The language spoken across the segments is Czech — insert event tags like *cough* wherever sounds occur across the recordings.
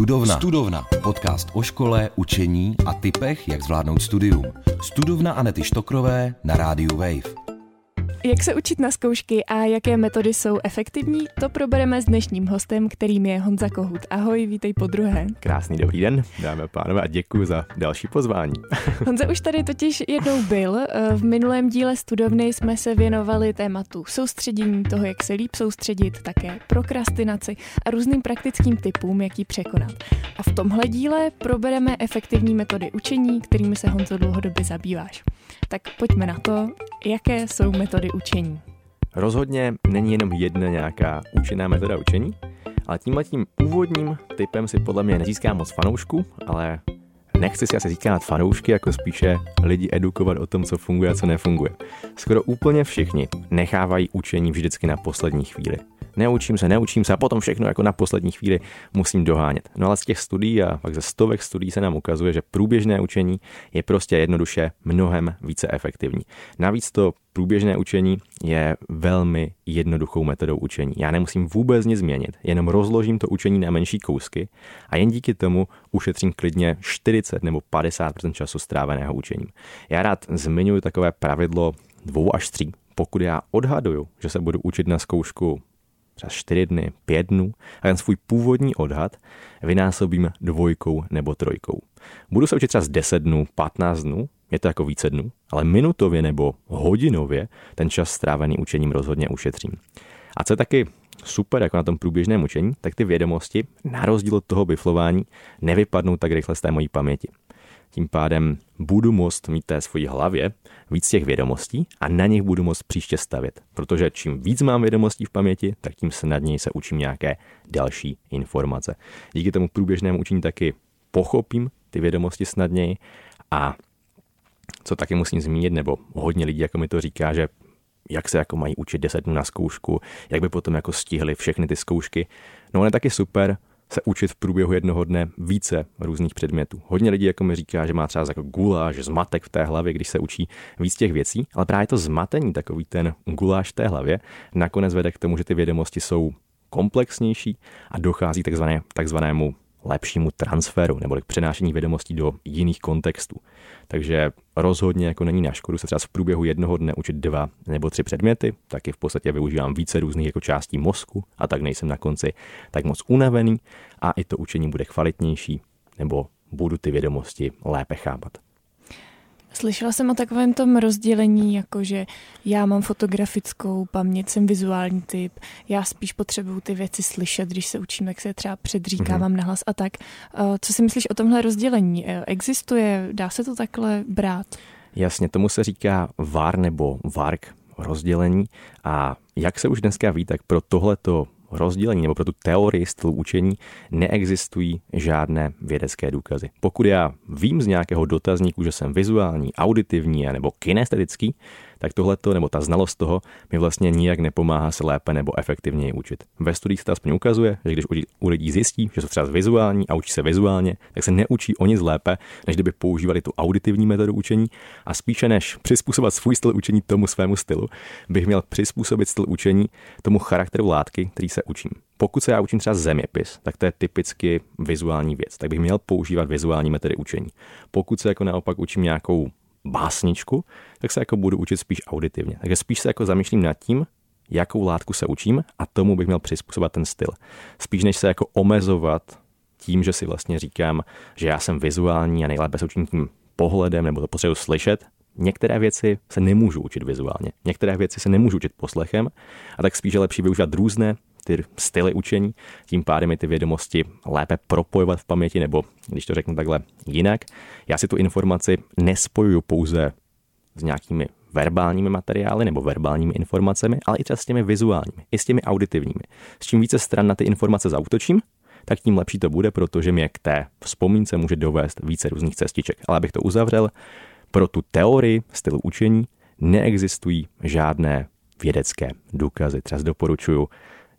Studovna. Studovna. Podcast o škole, učení a typech, jak zvládnout studium. Studovna Anety Štokrové na rádiu Wave. Jak se učit na zkoušky a jaké metody jsou efektivní, to probereme s dnešním hostem, kterým je Honza Kohut. Ahoj, vítej po druhé. Krásný dobrý den, dámy a pánové, a děkuji za další pozvání. *laughs* Honza už tady totiž jednou byl. V minulém díle studovny jsme se věnovali tématu soustředění, toho, jak se líp soustředit, také prokrastinaci a různým praktickým typům, jak ji překonat. A v tomhle díle probereme efektivní metody učení, kterými se Honzo dlouhodobě zabýváš. Tak pojďme na to, jaké jsou metody učení. Rozhodně není jenom jedna nějaká účinná metoda učení, ale tímhle tím úvodním typem si podle mě nezíská moc fanoušku, ale nechci si asi říkat fanoušky, jako spíše lidi edukovat o tom, co funguje a co nefunguje. Skoro úplně všichni nechávají učení vždycky na poslední chvíli neučím se, neučím se a potom všechno jako na poslední chvíli musím dohánět. No ale z těch studií a pak ze stovek studií se nám ukazuje, že průběžné učení je prostě jednoduše mnohem více efektivní. Navíc to průběžné učení je velmi jednoduchou metodou učení. Já nemusím vůbec nic změnit, jenom rozložím to učení na menší kousky a jen díky tomu ušetřím klidně 40 nebo 50 času stráveného učením. Já rád zmiňuji takové pravidlo dvou až tří. Pokud já odhaduju, že se budu učit na zkoušku třeba 4 dny, 5 dnů a ten svůj původní odhad vynásobím dvojkou nebo trojkou. Budu se učit třeba z 10 dnů, 15 dnů, je to jako více dnů, ale minutově nebo hodinově ten čas strávený učením rozhodně ušetřím. A co je taky super jako na tom průběžném učení, tak ty vědomosti, na rozdíl od toho biflování, nevypadnou tak rychle z té mojí paměti. Tím pádem budu moct mít té svojí hlavě víc těch vědomostí a na nich budu moct příště stavět. Protože čím víc mám vědomostí v paměti, tak tím snadněji se učím nějaké další informace. Díky tomu průběžnému učení taky pochopím ty vědomosti snadněji a co taky musím zmínit, nebo hodně lidí jako mi to říká, že jak se jako mají učit 10 dnů na zkoušku, jak by potom jako stihli všechny ty zkoušky. No je taky super, se učit v průběhu jednoho dne více různých předmětů. Hodně lidí jako mi říká, že má třeba jako guláš, zmatek v té hlavě, když se učí víc těch věcí, ale právě to zmatení, takový ten guláš v té hlavě, nakonec vede k tomu, že ty vědomosti jsou komplexnější a dochází takzvané, takzvanému lepšímu transferu nebo k přenášení vědomostí do jiných kontextů. Takže rozhodně jako není na škodu se třeba v průběhu jednoho dne učit dva nebo tři předměty, taky v podstatě využívám více různých jako částí mozku a tak nejsem na konci tak moc unavený a i to učení bude kvalitnější nebo budu ty vědomosti lépe chápat. Slyšela jsem o takovém tom rozdělení, jakože já mám fotografickou paměť, jsem vizuální typ, já spíš potřebuju ty věci slyšet, když se učím, tak se třeba předříkávám mm-hmm. nahlas a tak. Co si myslíš o tomhle rozdělení? Eh, existuje, dá se to takhle brát? Jasně, tomu se říká VAR nebo VARK rozdělení a jak se už dneska ví, tak pro tohleto rozdělení nebo pro tu teorii stylu učení neexistují žádné vědecké důkazy. Pokud já vím z nějakého dotazníku, že jsem vizuální, auditivní nebo kinestetický, tak tohleto nebo ta znalost toho mi vlastně nijak nepomáhá se lépe nebo efektivněji učit. Ve studiích se to aspoň ukazuje, že když u lidí zjistí, že jsou třeba vizuální a učí se vizuálně, tak se neučí o nic lépe, než kdyby používali tu auditivní metodu učení a spíše než přizpůsobit svůj styl učení tomu svému stylu, bych měl přizpůsobit styl učení tomu charakteru látky, který se učím. Pokud se já učím třeba zeměpis, tak to je typicky vizuální věc, tak bych měl používat vizuální metody učení. Pokud se jako naopak učím nějakou básničku, tak se jako budu učit spíš auditivně. Takže spíš se jako zamýšlím nad tím, jakou látku se učím a tomu bych měl přizpůsobit ten styl. Spíš než se jako omezovat tím, že si vlastně říkám, že já jsem vizuální a nejlépe se učím tím pohledem nebo to potřebuji slyšet, Některé věci se nemůžu učit vizuálně, některé věci se nemůžu učit poslechem a tak spíš je lepší využívat různé ty styly učení, tím pádem je ty vědomosti lépe propojovat v paměti, nebo když to řeknu takhle jinak, já si tu informaci nespojuju pouze s nějakými verbálními materiály nebo verbálními informacemi, ale i třeba s těmi vizuálními, i s těmi auditivními. S čím více stran na ty informace zautočím, tak tím lepší to bude, protože mě k té vzpomínce může dovést více různých cestiček. Ale abych to uzavřel, pro tu teorii stylu učení neexistují žádné vědecké důkazy. Třeba doporučuju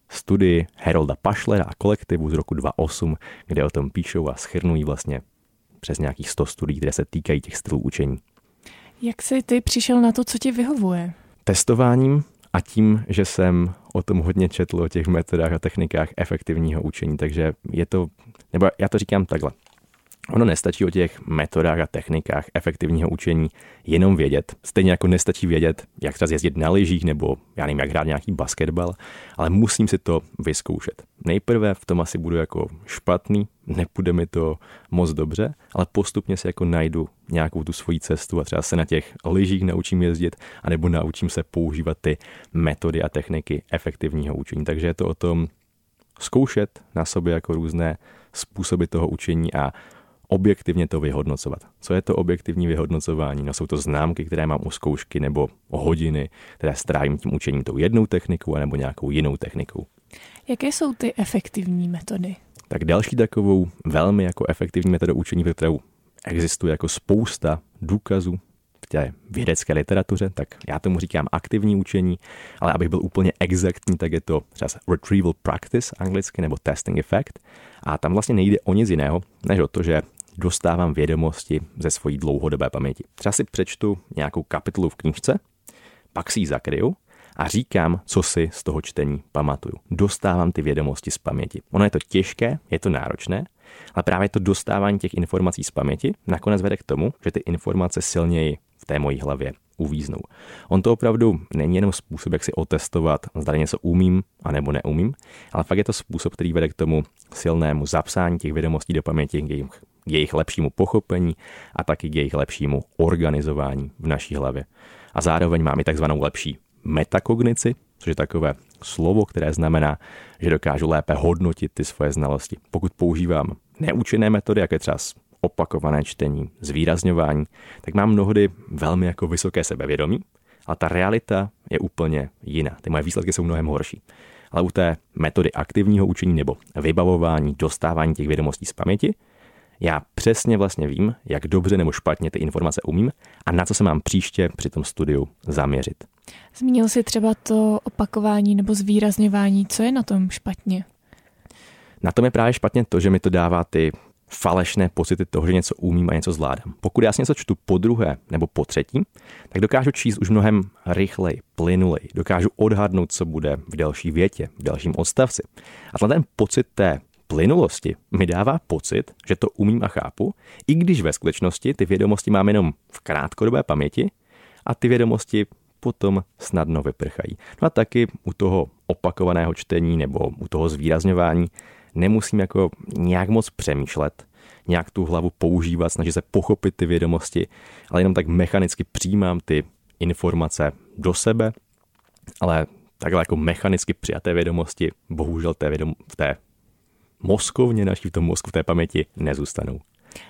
studii Herolda Pašlera a kolektivu z roku 2008, kde o tom píšou a schrnují vlastně přes nějakých 100 studií, které se týkají těch stylů učení. Jak jsi ty přišel na to, co ti vyhovuje? Testováním a tím, že jsem o tom hodně četl, o těch metodách a technikách efektivního učení, takže je to, nebo já to říkám takhle. Ono nestačí o těch metodách a technikách efektivního učení jenom vědět. Stejně jako nestačí vědět, jak třeba jezdit na lyžích nebo já nevím, jak hrát nějaký basketbal, ale musím si to vyzkoušet. Nejprve v tom asi budu jako špatný, nepůjde mi to moc dobře, ale postupně si jako najdu nějakou tu svoji cestu a třeba se na těch lyžích naučím jezdit, anebo naučím se používat ty metody a techniky efektivního učení. Takže je to o tom zkoušet na sobě jako různé způsoby toho učení a objektivně to vyhodnocovat. Co je to objektivní vyhodnocování? No jsou to známky, které mám u zkoušky nebo hodiny, které strávím tím učením tou jednou technikou nebo nějakou jinou technikou. Jaké jsou ty efektivní metody? Tak další takovou velmi jako efektivní metodou učení, kterou existuje jako spousta důkazů v té vědecké literatuře, tak já tomu říkám aktivní učení, ale abych byl úplně exaktní, tak je to třeba retrieval practice anglicky nebo testing effect. A tam vlastně nejde o nic jiného, než o to, že dostávám vědomosti ze svojí dlouhodobé paměti. Třeba si přečtu nějakou kapitolu v knižce, pak si ji zakryju a říkám, co si z toho čtení pamatuju. Dostávám ty vědomosti z paměti. Ono je to těžké, je to náročné, ale právě to dostávání těch informací z paměti nakonec vede k tomu, že ty informace silněji v té mojí hlavě uvíznou. On to opravdu není jenom způsob, jak si otestovat, zda něco umím a nebo neumím, ale fakt je to způsob, který vede k tomu silnému zapsání těch vědomostí do paměti, k jejich, k jejich lepšímu pochopení a taky k jejich lepšímu organizování v naší hlavě. A zároveň máme takzvanou lepší metakognici, což je takové slovo, které znamená, že dokážu lépe hodnotit ty svoje znalosti. Pokud používám neúčinné metody, jako je třeba opakované čtení, zvýrazňování, tak mám mnohdy velmi jako vysoké sebevědomí, ale ta realita je úplně jiná. Ty moje výsledky jsou mnohem horší. Ale u té metody aktivního učení nebo vybavování, dostávání těch vědomostí z paměti, já přesně vlastně vím, jak dobře nebo špatně ty informace umím a na co se mám příště při tom studiu zaměřit. Zmínil si třeba to opakování nebo zvýrazňování. Co je na tom špatně? Na tom je právě špatně to, že mi to dává ty falešné pocity toho, že něco umím a něco zvládám. Pokud já si něco čtu po druhé nebo po třetí, tak dokážu číst už mnohem rychleji, plynulej, dokážu odhadnout, co bude v další větě, v dalším odstavci. A ten pocit té plynulosti mi dává pocit, že to umím a chápu, i když ve skutečnosti ty vědomosti mám jenom v krátkodobé paměti a ty vědomosti potom snadno vyprchají. No a taky u toho opakovaného čtení nebo u toho zvýrazňování nemusím jako nějak moc přemýšlet, nějak tu hlavu používat, snažit se pochopit ty vědomosti, ale jenom tak mechanicky přijímám ty informace do sebe, ale takhle jako mechanicky přijaté vědomosti bohužel té vědom- v té mozkovně naší, v tom mozku, v té paměti nezůstanou.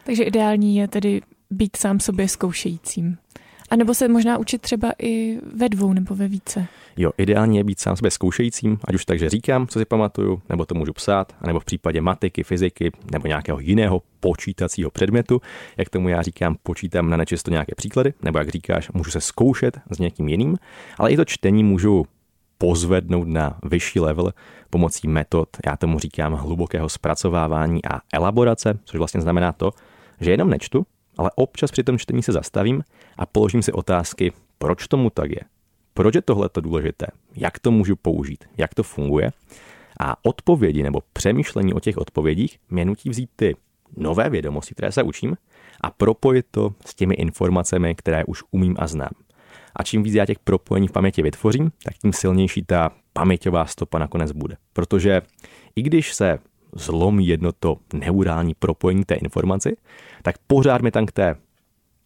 Takže ideální je tedy být sám sobě zkoušejícím. A nebo se možná učit třeba i ve dvou nebo ve více. Jo, ideálně je být sám sebe zkoušejícím, ať už takže říkám, co si pamatuju, nebo to můžu psát, nebo v případě matiky, fyziky nebo nějakého jiného počítacího předmětu, jak tomu já říkám, počítám na nečisto nějaké příklady, nebo jak říkáš, můžu se zkoušet s někým jiným, ale i to čtení můžu pozvednout na vyšší level pomocí metod, já tomu říkám, hlubokého zpracovávání a elaborace, což vlastně znamená to, že jenom nečtu, ale občas při tom čtení se zastavím a položím si otázky, proč tomu tak je, proč je tohle důležité, jak to můžu použít, jak to funguje. A odpovědi nebo přemýšlení o těch odpovědích mě nutí vzít ty nové vědomosti, které se učím, a propojit to s těmi informacemi, které už umím a znám. A čím víc já těch propojení v paměti vytvořím, tak tím silnější ta paměťová stopa nakonec bude. Protože i když se zlomí jedno to neurální propojení té informaci, tak pořád mi tam k té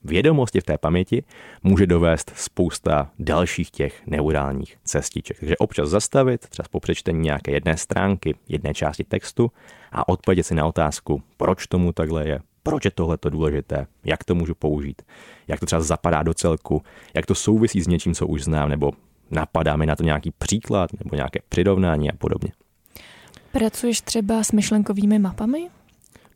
vědomosti v té paměti může dovést spousta dalších těch neurálních cestiček. Takže občas zastavit, třeba po přečtení nějaké jedné stránky, jedné části textu a odpovědět si na otázku, proč tomu takhle je, proč je tohle důležité, jak to můžu použít, jak to třeba zapadá do celku, jak to souvisí s něčím, co už znám, nebo napadá mi na to nějaký příklad nebo nějaké přirovnání a podobně. Pracuješ třeba s myšlenkovými mapami?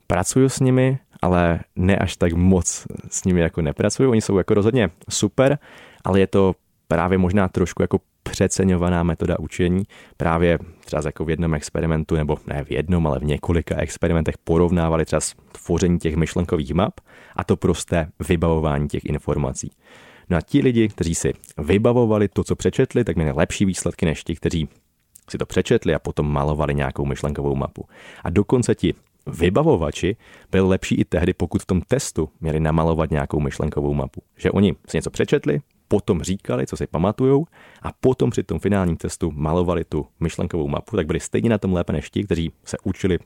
Pracuju s nimi, ale ne až tak moc s nimi jako nepracuju. Oni jsou jako rozhodně super, ale je to právě možná trošku jako přeceňovaná metoda učení. Právě třeba jako v jednom experimentu, nebo ne v jednom, ale v několika experimentech porovnávali třeba tvoření těch myšlenkových map a to prosté vybavování těch informací. No a ti lidi, kteří si vybavovali to, co přečetli, tak měli lepší výsledky než ti, kteří si to přečetli a potom malovali nějakou myšlenkovou mapu. A dokonce ti vybavovači byli lepší i tehdy, pokud v tom testu měli namalovat nějakou myšlenkovou mapu. Že oni si něco přečetli, potom říkali, co si pamatujou a potom při tom finálním testu malovali tu myšlenkovou mapu, tak byli stejně na tom lépe než ti, kteří se učili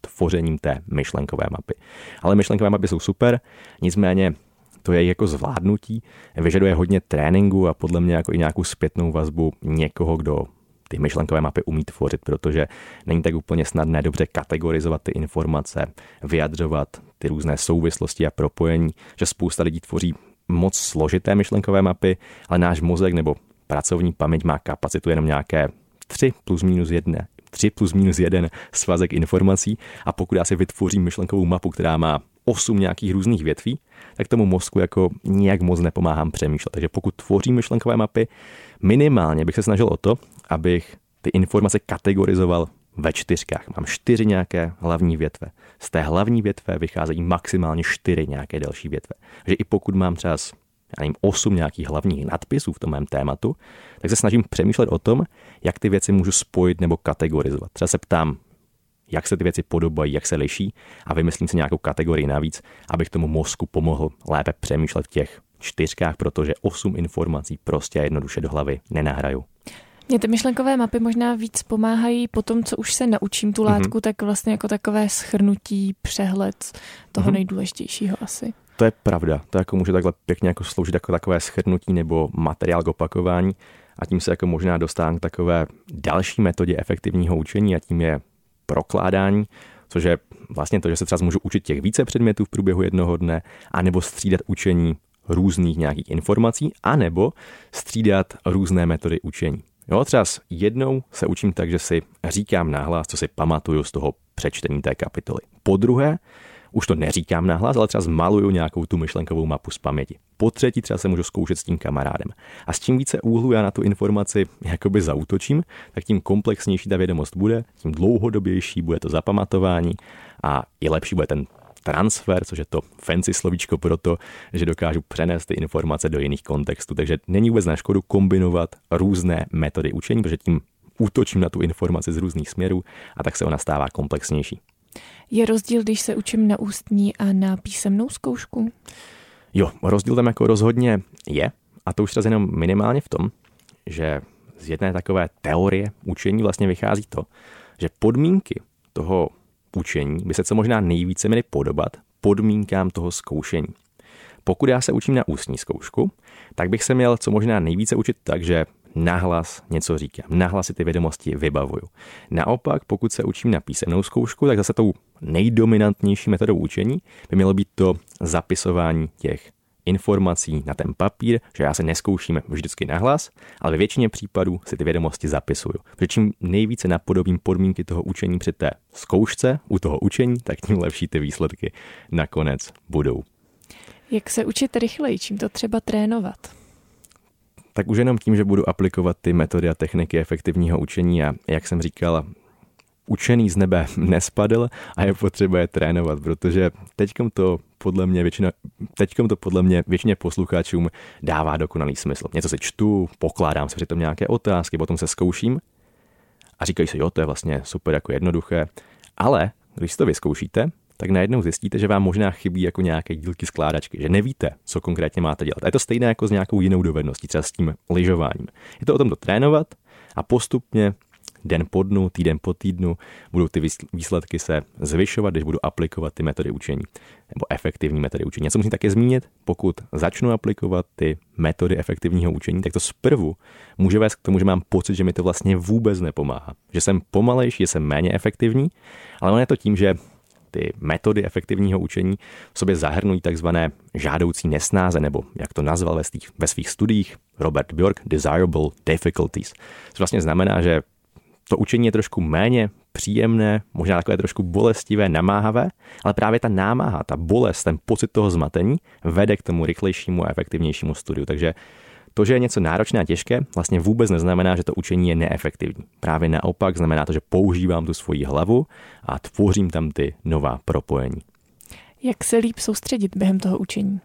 tvořením té myšlenkové mapy. Ale myšlenkové mapy jsou super, nicméně to je jako zvládnutí, vyžaduje hodně tréninku a podle mě jako i nějakou zpětnou vazbu někoho, kdo ty myšlenkové mapy umí tvořit, protože není tak úplně snadné dobře kategorizovat ty informace, vyjadřovat ty různé souvislosti a propojení, že spousta lidí tvoří moc složité myšlenkové mapy, ale náš mozek nebo pracovní paměť má kapacitu jenom nějaké 3 plus minus 1, 3 plus minus 1 svazek informací a pokud já si vytvořím myšlenkovou mapu, která má 8 nějakých různých větví, tak tomu mozku jako nijak moc nepomáhám přemýšlet. Takže pokud tvořím myšlenkové mapy, minimálně bych se snažil o to, abych ty informace kategorizoval ve čtyřkách. Mám čtyři nějaké hlavní větve. Z té hlavní větve vycházejí maximálně čtyři nějaké další větve. Takže i pokud mám třeba já nevím, osm nějakých hlavních nadpisů v tom mém tématu, tak se snažím přemýšlet o tom, jak ty věci můžu spojit nebo kategorizovat. Třeba se ptám, jak se ty věci podobají, jak se liší a vymyslím si nějakou kategorii navíc, abych tomu mozku pomohl lépe přemýšlet v těch čtyřkách, protože osm informací prostě jednoduše do hlavy nenahraju. Mě ty myšlenkové mapy možná víc pomáhají po tom, co už se naučím tu látku, mm-hmm. tak vlastně jako takové schrnutí, přehled toho mm-hmm. nejdůležitějšího asi. To je pravda. To jako může takhle pěkně jako sloužit jako takové schrnutí nebo materiál k opakování a tím se jako možná dostávám k takové další metodě efektivního učení a tím je prokládání, což je vlastně to, že se třeba můžu učit těch více předmětů v průběhu jednoho dne, anebo střídat učení různých nějakých informací, anebo střídat různé metody učení. Jo, třeba jednou se učím tak, že si říkám nahlas, co si pamatuju z toho přečtení té kapitoly. Po druhé, už to neříkám nahlas, ale třeba zmaluju nějakou tu myšlenkovou mapu z paměti. Po třetí třeba se můžu zkoušet s tím kamarádem. A s čím více úhlu já na tu informaci jakoby zautočím, tak tím komplexnější ta vědomost bude, tím dlouhodobější bude to zapamatování a i lepší bude ten transfer, což je to fancy slovíčko pro to, že dokážu přenést ty informace do jiných kontextů. Takže není vůbec na škodu kombinovat různé metody učení, protože tím útočím na tu informaci z různých směrů a tak se ona stává komplexnější. Je rozdíl, když se učím na ústní a na písemnou zkoušku? Jo, rozdíl tam jako rozhodně je a to už třeba jenom minimálně v tom, že z jedné takové teorie učení vlastně vychází to, že podmínky toho učení by se co možná nejvíce měly podobat podmínkám toho zkoušení. Pokud já se učím na ústní zkoušku, tak bych se měl co možná nejvíce učit tak, že nahlas něco říkám, nahlas si ty vědomosti vybavuju. Naopak, pokud se učím na písemnou zkoušku, tak zase tou nejdominantnější metodou učení by mělo být to zapisování těch informací na ten papír, že já se neskouším vždycky nahlas, ale ve většině případů si ty vědomosti zapisuju. Protože čím nejvíce napodobím podmínky toho učení při té zkoušce, u toho učení, tak tím lepší ty výsledky nakonec budou. Jak se učit rychleji, čím to třeba trénovat? Tak už jenom tím, že budu aplikovat ty metody a techniky efektivního učení a jak jsem říkal, učený z nebe nespadl a je potřeba je trénovat, protože teďkom to podle mě většina, teďkom to podle mě většině posluchačům dává dokonalý smysl. Něco si čtu, pokládám si přitom nějaké otázky, potom se zkouším a říkají si, jo, to je vlastně super jako jednoduché, ale když to vyzkoušíte, tak najednou zjistíte, že vám možná chybí jako nějaké dílky skládačky, že nevíte, co konkrétně máte dělat. A je to stejné jako s nějakou jinou dovedností, třeba s tím lyžováním. Je to o tom to trénovat a postupně den po dnu, týden po týdnu budou ty výsledky se zvyšovat, když budu aplikovat ty metody učení nebo efektivní metody učení. Já se musím také zmínit, pokud začnu aplikovat ty metody efektivního učení, tak to zprvu může vést k tomu, že mám pocit, že mi to vlastně vůbec nepomáhá. Že jsem pomalejší, že jsem méně efektivní, ale ono je to tím, že ty metody efektivního učení v sobě zahrnují takzvané žádoucí nesnáze, nebo jak to nazval ve svých, studiích Robert Bjork, desirable difficulties. To vlastně znamená, že to učení je trošku méně příjemné, možná takové trošku bolestivé, namáhavé, ale právě ta námaha, ta bolest, ten pocit toho zmatení vede k tomu rychlejšímu a efektivnějšímu studiu. Takže to, že je něco náročné a těžké, vlastně vůbec neznamená, že to učení je neefektivní. Právě naopak znamená to, že používám tu svoji hlavu a tvořím tam ty nová propojení. Jak se líp soustředit během toho učení?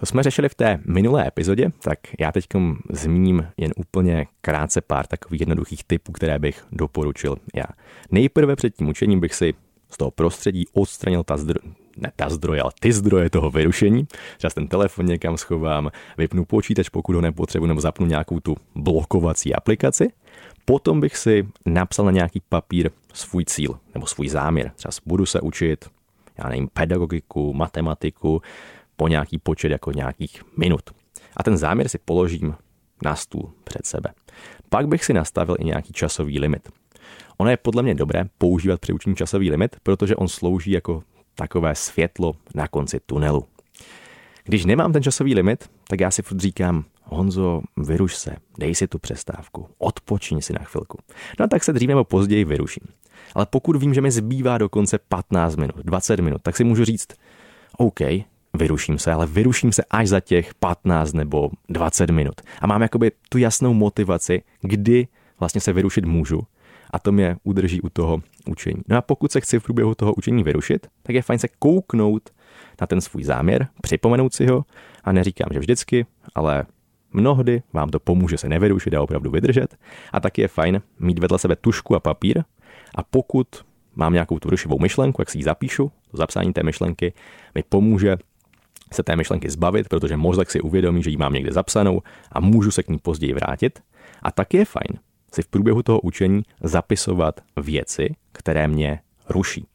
To jsme řešili v té minulé epizodě, tak já teď zmíním jen úplně krátce pár takových jednoduchých typů, které bych doporučil já. Nejprve před tím učením bych si z toho prostředí odstranil ta zdro... ne ta zdroje, ale ty zdroje toho vyrušení. Třeba ten telefon někam schovám, vypnu počítač, pokud ho nepotřebuji, nebo zapnu nějakou tu blokovací aplikaci. Potom bych si napsal na nějaký papír svůj cíl nebo svůj záměr. Třeba budu se učit, já nevím, pedagogiku, matematiku, po nějaký počet jako nějakých minut. A ten záměr si položím na stůl před sebe. Pak bych si nastavil i nějaký časový limit. Ono je podle mě dobré používat při učení časový limit, protože on slouží jako takové světlo na konci tunelu. Když nemám ten časový limit, tak já si furt říkám, Honzo, vyruš se, dej si tu přestávku, odpočiň si na chvilku. No a tak se dřív nebo později vyruším. Ale pokud vím, že mi zbývá dokonce 15 minut, 20 minut, tak si můžu říct, OK, vyruším se, ale vyruším se až za těch 15 nebo 20 minut. A mám jakoby tu jasnou motivaci, kdy vlastně se vyrušit můžu a to mě udrží u toho učení. No a pokud se chci v průběhu toho učení vyrušit, tak je fajn se kouknout na ten svůj záměr, připomenout si ho a neříkám, že vždycky, ale mnohdy vám to pomůže se nevyrušit a opravdu vydržet. A taky je fajn mít vedle sebe tušku a papír a pokud mám nějakou tu rušivou myšlenku, jak si ji zapíšu, to zapsání té myšlenky mi pomůže se té myšlenky zbavit, protože mozek si uvědomí, že ji mám někde zapsanou a můžu se k ní později vrátit. A taky je fajn si v průběhu toho učení zapisovat věci, které mě ruší.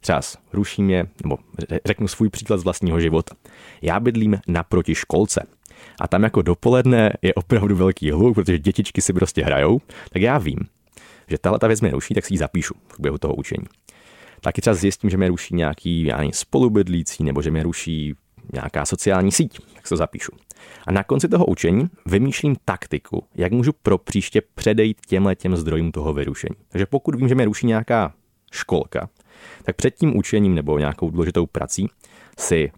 Třeba ruší mě, nebo řeknu svůj příklad z vlastního života. Já bydlím naproti školce. A tam jako dopoledne je opravdu velký hluk, protože dětičky si prostě hrajou, tak já vím, že tahle ta věc mě ruší, tak si ji zapíšu v průběhu toho učení. Taky třeba zjistím, že mě ruší nějaký já nevím, spolubydlící, nebo že mě ruší nějaká sociální síť, tak se to zapíšu. A na konci toho učení vymýšlím taktiku, jak můžu pro příště předejít těmhle těm zdrojům toho vyrušení. Takže pokud vím, že mě ruší nějaká školka, tak před tím učením nebo nějakou důležitou prací si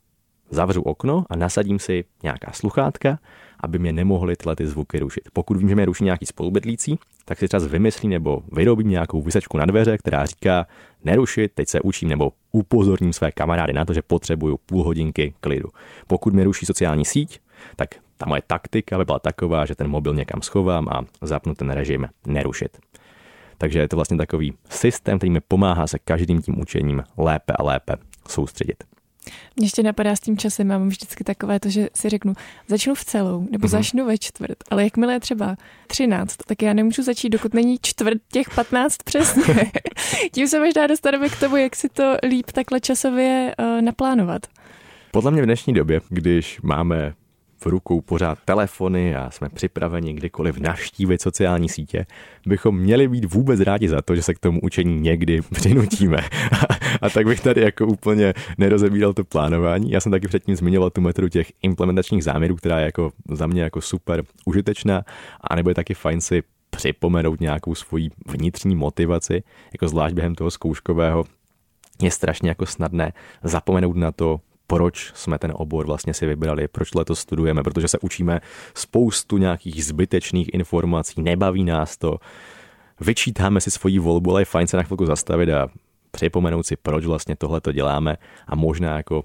zavřu okno a nasadím si nějaká sluchátka, aby mě nemohly tyhle ty zvuky rušit. Pokud vím, že mě ruší nějaký spolubydlící, tak si třeba vymyslím nebo vyrobím nějakou vysečku na dveře, která říká nerušit, teď se učím nebo upozorním své kamarády na to, že potřebuju půl hodinky klidu. Pokud mě ruší sociální síť, tak ta moje taktika by byla taková, že ten mobil někam schovám a zapnu ten režim nerušit. Takže je to vlastně takový systém, který mi pomáhá se každým tím učením lépe a lépe soustředit. Mě ještě napadá s tím časem, mám vždycky takové to, že si řeknu, začnu v celou, nebo mm-hmm. začnu ve čtvrt, ale jakmile je třeba 13, tak já nemůžu začít, dokud není čtvrt těch 15 přesně. *laughs* Tím se možná dostaneme k tomu, jak si to líp takhle časově uh, naplánovat. Podle mě v dnešní době, když máme v rukou pořád telefony a jsme připraveni kdykoliv navštívit sociální sítě, bychom měli být vůbec rádi za to, že se k tomu učení někdy přinutíme. A, *laughs* a tak bych tady jako úplně nerozebíral to plánování. Já jsem taky předtím zmiňoval tu metodu těch implementačních záměrů, která je jako za mě jako super užitečná. A nebo je taky fajn si připomenout nějakou svoji vnitřní motivaci, jako zvlášť během toho zkouškového je strašně jako snadné zapomenout na to, proč jsme ten obor vlastně si vybrali, proč letos studujeme, protože se učíme spoustu nějakých zbytečných informací, nebaví nás to, vyčítáme si svoji volbu, ale je fajn se na chvilku zastavit a připomenout si, proč vlastně tohle to děláme a možná jako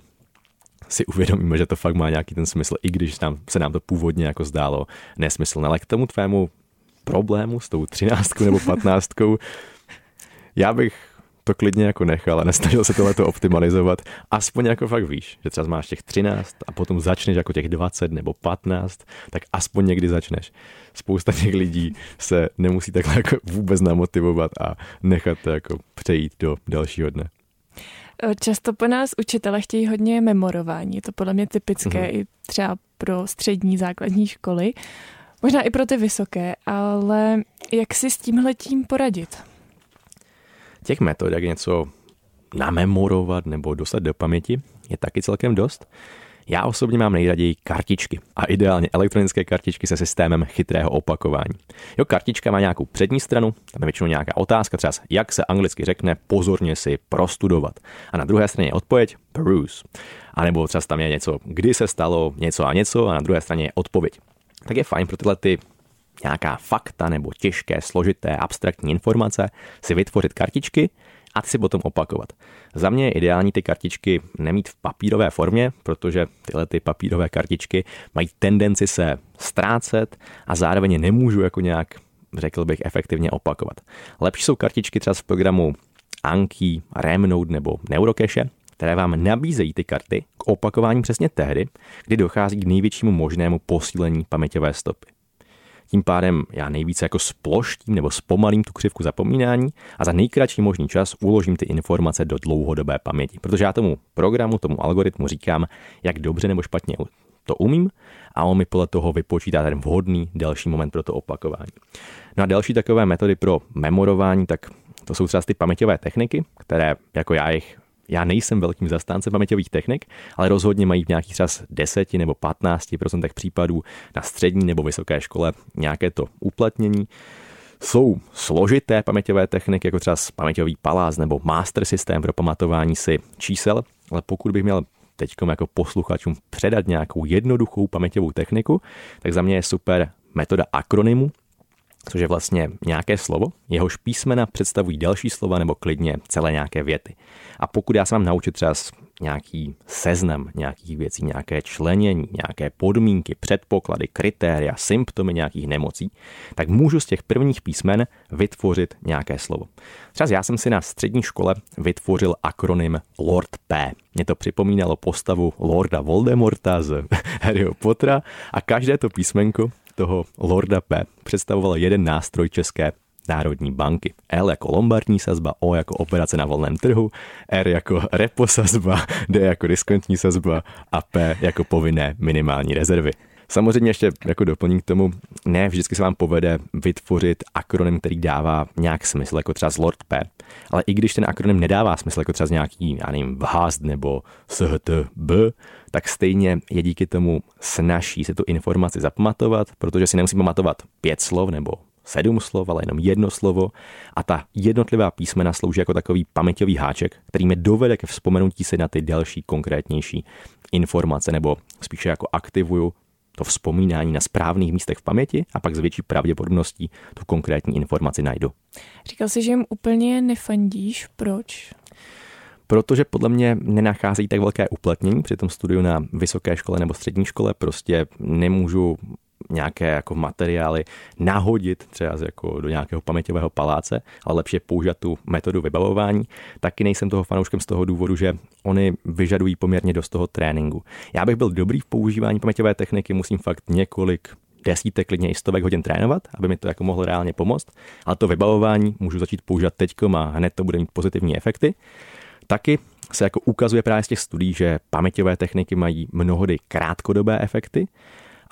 si uvědomíme, že to fakt má nějaký ten smysl, i když nám, se nám to původně jako zdálo nesmyslné. Ale k tomu tvému problému s tou třináctkou nebo patnáctkou, já bych to klidně jako nechal a nesnažil se tohleto optimalizovat. Aspoň jako fakt víš, že třeba máš těch 13 a potom začneš jako těch 20 nebo 15, tak aspoň někdy začneš. Spousta těch lidí se nemusí takhle jako vůbec namotivovat a nechat to jako přejít do dalšího dne. Často po nás učitele chtějí hodně memorování. Je to podle mě typické mm-hmm. i třeba pro střední základní školy. Možná i pro ty vysoké, ale jak si s tímhletím poradit? Těch metod, jak něco namemorovat nebo dostat do paměti, je taky celkem dost. Já osobně mám nejraději kartičky a ideálně elektronické kartičky se systémem chytrého opakování. Jo, kartička má nějakou přední stranu, tam je většinou nějaká otázka, třeba jak se anglicky řekne pozorně si prostudovat. A na druhé straně je odpověď peruse. A nebo třeba tam je něco, kdy se stalo něco a něco a na druhé straně je odpověď. Tak je fajn pro tyhle ty nějaká fakta nebo těžké, složité, abstraktní informace si vytvořit kartičky a ty si potom opakovat. Za mě je ideální ty kartičky nemít v papírové formě, protože tyhle ty papírové kartičky mají tendenci se ztrácet a zároveň nemůžu jako nějak řekl bych, efektivně opakovat. Lepší jsou kartičky třeba v programu Anki, Remnode nebo Neurocache, které vám nabízejí ty karty k opakování přesně tehdy, kdy dochází k největšímu možnému posílení paměťové stopy. Tím pádem já nejvíce jako sploštím nebo zpomalím tu křivku zapomínání a za nejkratší možný čas uložím ty informace do dlouhodobé paměti. Protože já tomu programu, tomu algoritmu říkám, jak dobře nebo špatně to umím a on mi podle toho vypočítá ten vhodný další moment pro to opakování. No a další takové metody pro memorování, tak to jsou třeba ty paměťové techniky, které jako já jich já nejsem velkým zastáncem paměťových technik, ale rozhodně mají v nějakých třeba 10 nebo 15% případů na střední nebo vysoké škole nějaké to uplatnění. Jsou složité paměťové techniky, jako třeba paměťový palác nebo master systém pro pamatování si čísel, ale pokud bych měl teď jako posluchačům předat nějakou jednoduchou paměťovou techniku, tak za mě je super metoda akronymu, což je vlastně nějaké slovo, jehož písmena představují další slova nebo klidně celé nějaké věty. A pokud já se mám naučit třeba nějaký seznam nějakých věcí, nějaké členění, nějaké podmínky, předpoklady, kritéria, symptomy nějakých nemocí, tak můžu z těch prvních písmen vytvořit nějaké slovo. Třeba já jsem si na střední škole vytvořil akronym Lord P. Mě to připomínalo postavu Lorda Voldemorta z *laughs* Harryho Pottera a každé to písmenko toho Lorda P představoval jeden nástroj české Národní banky. L jako lombardní sazba, O jako operace na volném trhu, R jako repo sazba, D jako diskontní sazba a P jako povinné minimální rezervy. Samozřejmě ještě jako doplním k tomu, ne vždycky se vám povede vytvořit akronym, který dává nějak smysl, jako třeba z Lord P. Ale i když ten akronym nedává smysl, jako třeba z nějaký, já nevím, VHAST nebo SHTB, tak stejně je díky tomu snaží se tu informaci zapamatovat, protože si nemusí pamatovat pět slov nebo sedm slov, ale jenom jedno slovo a ta jednotlivá písmena slouží jako takový paměťový háček, který mi dovede ke vzpomenutí si na ty další konkrétnější informace, nebo spíše jako aktivuju to vzpomínání na správných místech v paměti a pak s větší pravděpodobností tu konkrétní informaci najdu. Říkal jsi, že jim úplně nefandíš. Proč? Protože podle mě nenacházejí tak velké uplatnění při tom studiu na vysoké škole nebo střední škole. Prostě nemůžu nějaké jako materiály nahodit třeba jako do nějakého paměťového paláce, ale lepší je použít tu metodu vybavování. Taky nejsem toho fanouškem z toho důvodu, že oni vyžadují poměrně dost toho tréninku. Já bych byl dobrý v používání paměťové techniky, musím fakt několik desítek, klidně i stovek hodin trénovat, aby mi to jako mohlo reálně pomoct, ale to vybavování můžu začít používat teďkom a hned to bude mít pozitivní efekty. Taky se jako ukazuje právě z těch studií, že paměťové techniky mají mnohdy krátkodobé efekty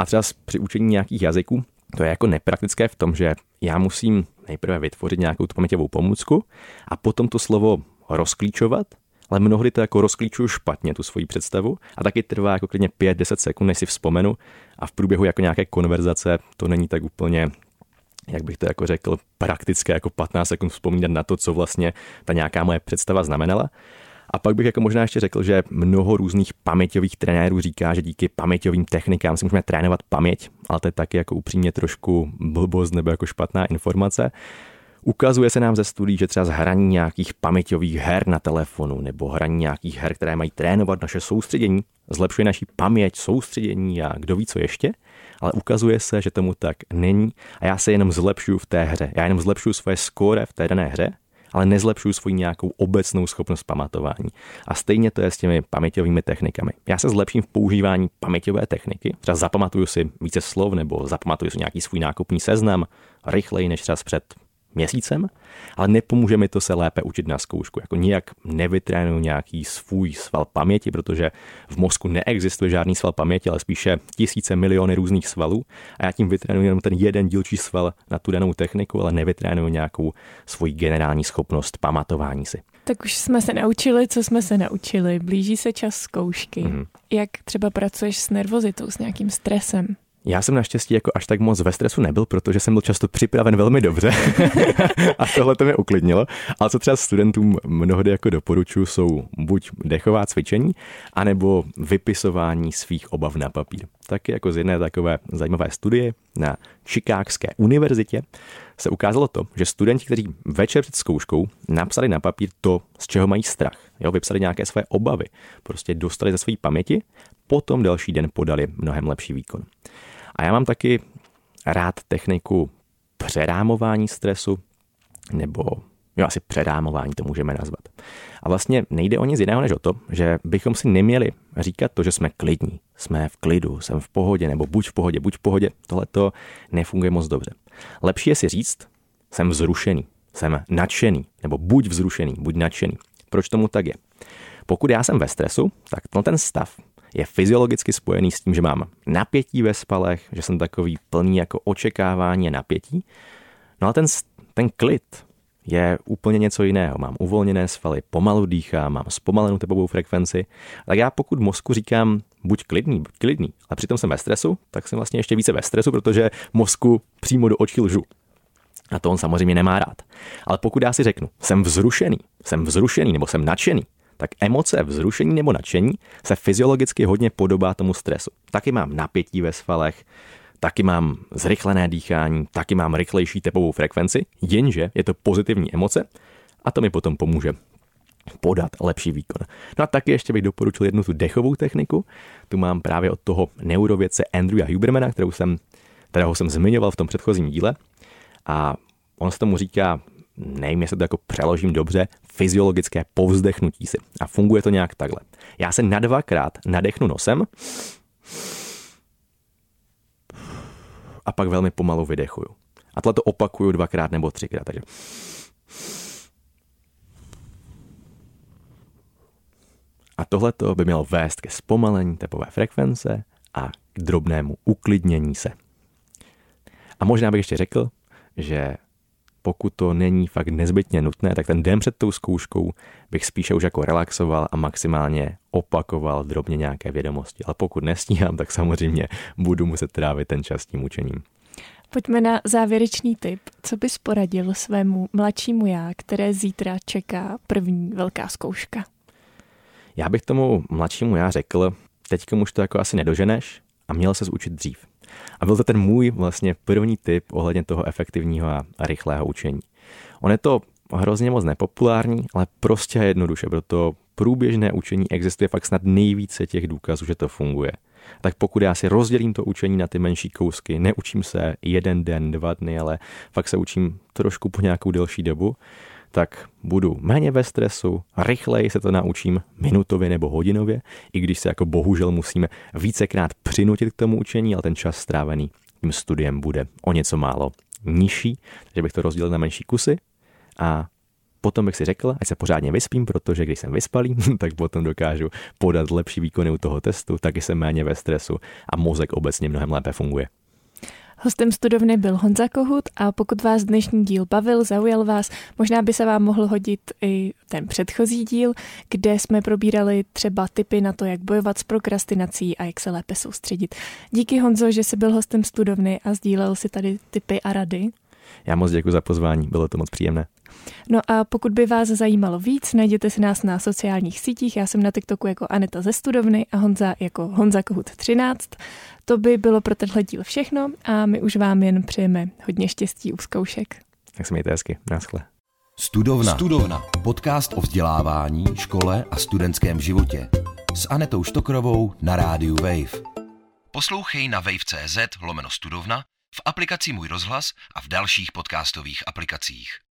a třeba při učení nějakých jazyků to je jako nepraktické v tom, že já musím nejprve vytvořit nějakou tu paměťovou pomůcku a potom to slovo rozklíčovat, ale mnohdy to jako rozklíčuju špatně, tu svoji představu a taky trvá jako klidně 5-10 sekund, než si vzpomenu a v průběhu jako nějaké konverzace to není tak úplně jak bych to jako řekl, praktické jako 15 sekund vzpomínat na to, co vlastně ta nějaká moje představa znamenala. A pak bych jako možná ještě řekl, že mnoho různých paměťových trenérů říká, že díky paměťovým technikám si můžeme trénovat paměť, ale to je taky jako upřímně trošku blbost nebo jako špatná informace. Ukazuje se nám ze studií, že třeba z hraní nějakých paměťových her na telefonu nebo hraní nějakých her, které mají trénovat naše soustředění, zlepšuje naši paměť, soustředění a kdo ví co ještě, ale ukazuje se, že tomu tak není a já se jenom zlepšuju v té hře. Já jenom zlepšuju svoje skóre v té dané hře ale nezlepšuju svoji nějakou obecnou schopnost pamatování. A stejně to je s těmi paměťovými technikami. Já se zlepším v používání paměťové techniky, třeba zapamatuju si více slov nebo zapamatuju si nějaký svůj nákupní seznam rychleji než třeba před měsícem, ale nepomůže mi to se lépe učit na zkoušku. Jako nijak nevytrénuju nějaký svůj sval paměti, protože v mozku neexistuje žádný sval paměti, ale spíše tisíce miliony různých svalů a já tím vytrénuju jenom ten jeden dílčí sval na tu danou techniku, ale nevytrénuju nějakou svoji generální schopnost pamatování si. Tak už jsme se naučili, co jsme se naučili. Blíží se čas zkoušky. Mm. Jak třeba pracuješ s nervozitou, s nějakým stresem? Já jsem naštěstí jako až tak moc ve stresu nebyl, protože jsem byl často připraven velmi dobře *laughs* a tohle to mě uklidnilo. Ale co třeba studentům mnohdy jako doporučuji, jsou buď dechová cvičení, anebo vypisování svých obav na papír. Taky jako z jedné takové zajímavé studie na Chicagské univerzitě se ukázalo to, že studenti, kteří večer před zkouškou napsali na papír to, z čeho mají strach, jo, vypsali nějaké své obavy, prostě dostali ze své paměti, potom další den podali mnohem lepší výkon. A já mám taky rád techniku přerámování stresu, nebo jo, asi přerámování to můžeme nazvat. A vlastně nejde o nic jiného než o to, že bychom si neměli říkat to, že jsme klidní, jsme v klidu, jsem v pohodě, nebo buď v pohodě, buď v pohodě. Tohle to nefunguje moc dobře. Lepší je si říct, jsem vzrušený, jsem nadšený, nebo buď vzrušený, buď nadšený. Proč tomu tak je? Pokud já jsem ve stresu, tak ten stav je fyziologicky spojený s tím, že mám napětí ve spalech, že jsem takový plný jako očekávání a napětí. No a ten, ten klid je úplně něco jiného. Mám uvolněné svaly, pomalu dýchám, mám zpomalenou tepovou frekvenci. Tak já pokud mozku říkám buď klidný, buď klidný, a přitom jsem ve stresu, tak jsem vlastně ještě více ve stresu, protože mozku přímo do očí lžu. A to on samozřejmě nemá rád. Ale pokud já si řeknu, jsem vzrušený, jsem vzrušený nebo jsem nadšený, tak emoce vzrušení nebo nadšení se fyziologicky hodně podobá tomu stresu. Taky mám napětí ve svalech, taky mám zrychlené dýchání, taky mám rychlejší tepovou frekvenci, jenže je to pozitivní emoce a to mi potom pomůže podat lepší výkon. No a taky ještě bych doporučil jednu tu dechovou techniku. Tu mám právě od toho neurovědce Andrewa Hubermana, kterou jsem, kterého jsem zmiňoval v tom předchozím díle. A on se tomu říká, nevím, jestli to jako přeložím dobře, fyziologické povzdechnutí si. A funguje to nějak takhle. Já se na dvakrát nadechnu nosem a pak velmi pomalu vydechuju. A tohle to opakuju dvakrát nebo třikrát. Takže A tohle by mělo vést ke zpomalení tepové frekvence a k drobnému uklidnění se. A možná bych ještě řekl, že pokud to není fakt nezbytně nutné, tak ten den před tou zkouškou bych spíše už jako relaxoval a maximálně opakoval drobně nějaké vědomosti. Ale pokud nestíhám, tak samozřejmě budu muset trávit ten čas tím učením. Pojďme na závěrečný tip. Co bys poradil svému mladšímu já, které zítra čeká první velká zkouška? Já bych tomu mladšímu já řekl, teďka už to jako asi nedoženeš a měl se učit dřív. A byl to ten můj vlastně první tip ohledně toho efektivního a rychlého učení. On je to hrozně moc nepopulární, ale prostě jednoduše, proto průběžné učení existuje fakt snad nejvíce těch důkazů, že to funguje. Tak pokud já si rozdělím to učení na ty menší kousky, neučím se jeden den, dva dny, ale fakt se učím trošku po nějakou delší dobu, tak budu méně ve stresu, rychleji se to naučím minutově nebo hodinově, i když se jako bohužel musíme vícekrát přinutit k tomu učení, ale ten čas strávený tím studiem bude o něco málo nižší, takže bych to rozdělil na menší kusy a potom bych si řekl, ať se pořádně vyspím, protože když jsem vyspalý, *laughs* tak potom dokážu podat lepší výkony u toho testu, taky jsem méně ve stresu a mozek obecně mnohem lépe funguje. Hostem studovny byl Honza Kohut a pokud vás dnešní díl bavil, zaujal vás, možná by se vám mohl hodit i ten předchozí díl, kde jsme probírali třeba tipy na to, jak bojovat s prokrastinací a jak se lépe soustředit. Díky Honzo, že jsi byl hostem studovny a sdílel si tady tipy a rady. Já moc děkuji za pozvání, bylo to moc příjemné. No a pokud by vás zajímalo víc, najděte si nás na sociálních sítích. Já jsem na TikToku jako Aneta ze Studovny a Honza jako Honza Kohut 13. To by bylo pro tenhle díl všechno a my už vám jen přejeme hodně štěstí u zkoušek. Tak se mějte hezky. Naschle. Studovna. Studovna. Podcast o vzdělávání, škole a studentském životě. S Anetou Štokrovou na rádiu Wave. Poslouchej na wave.cz lomeno studovna, v aplikaci Můj rozhlas a v dalších podcastových aplikacích.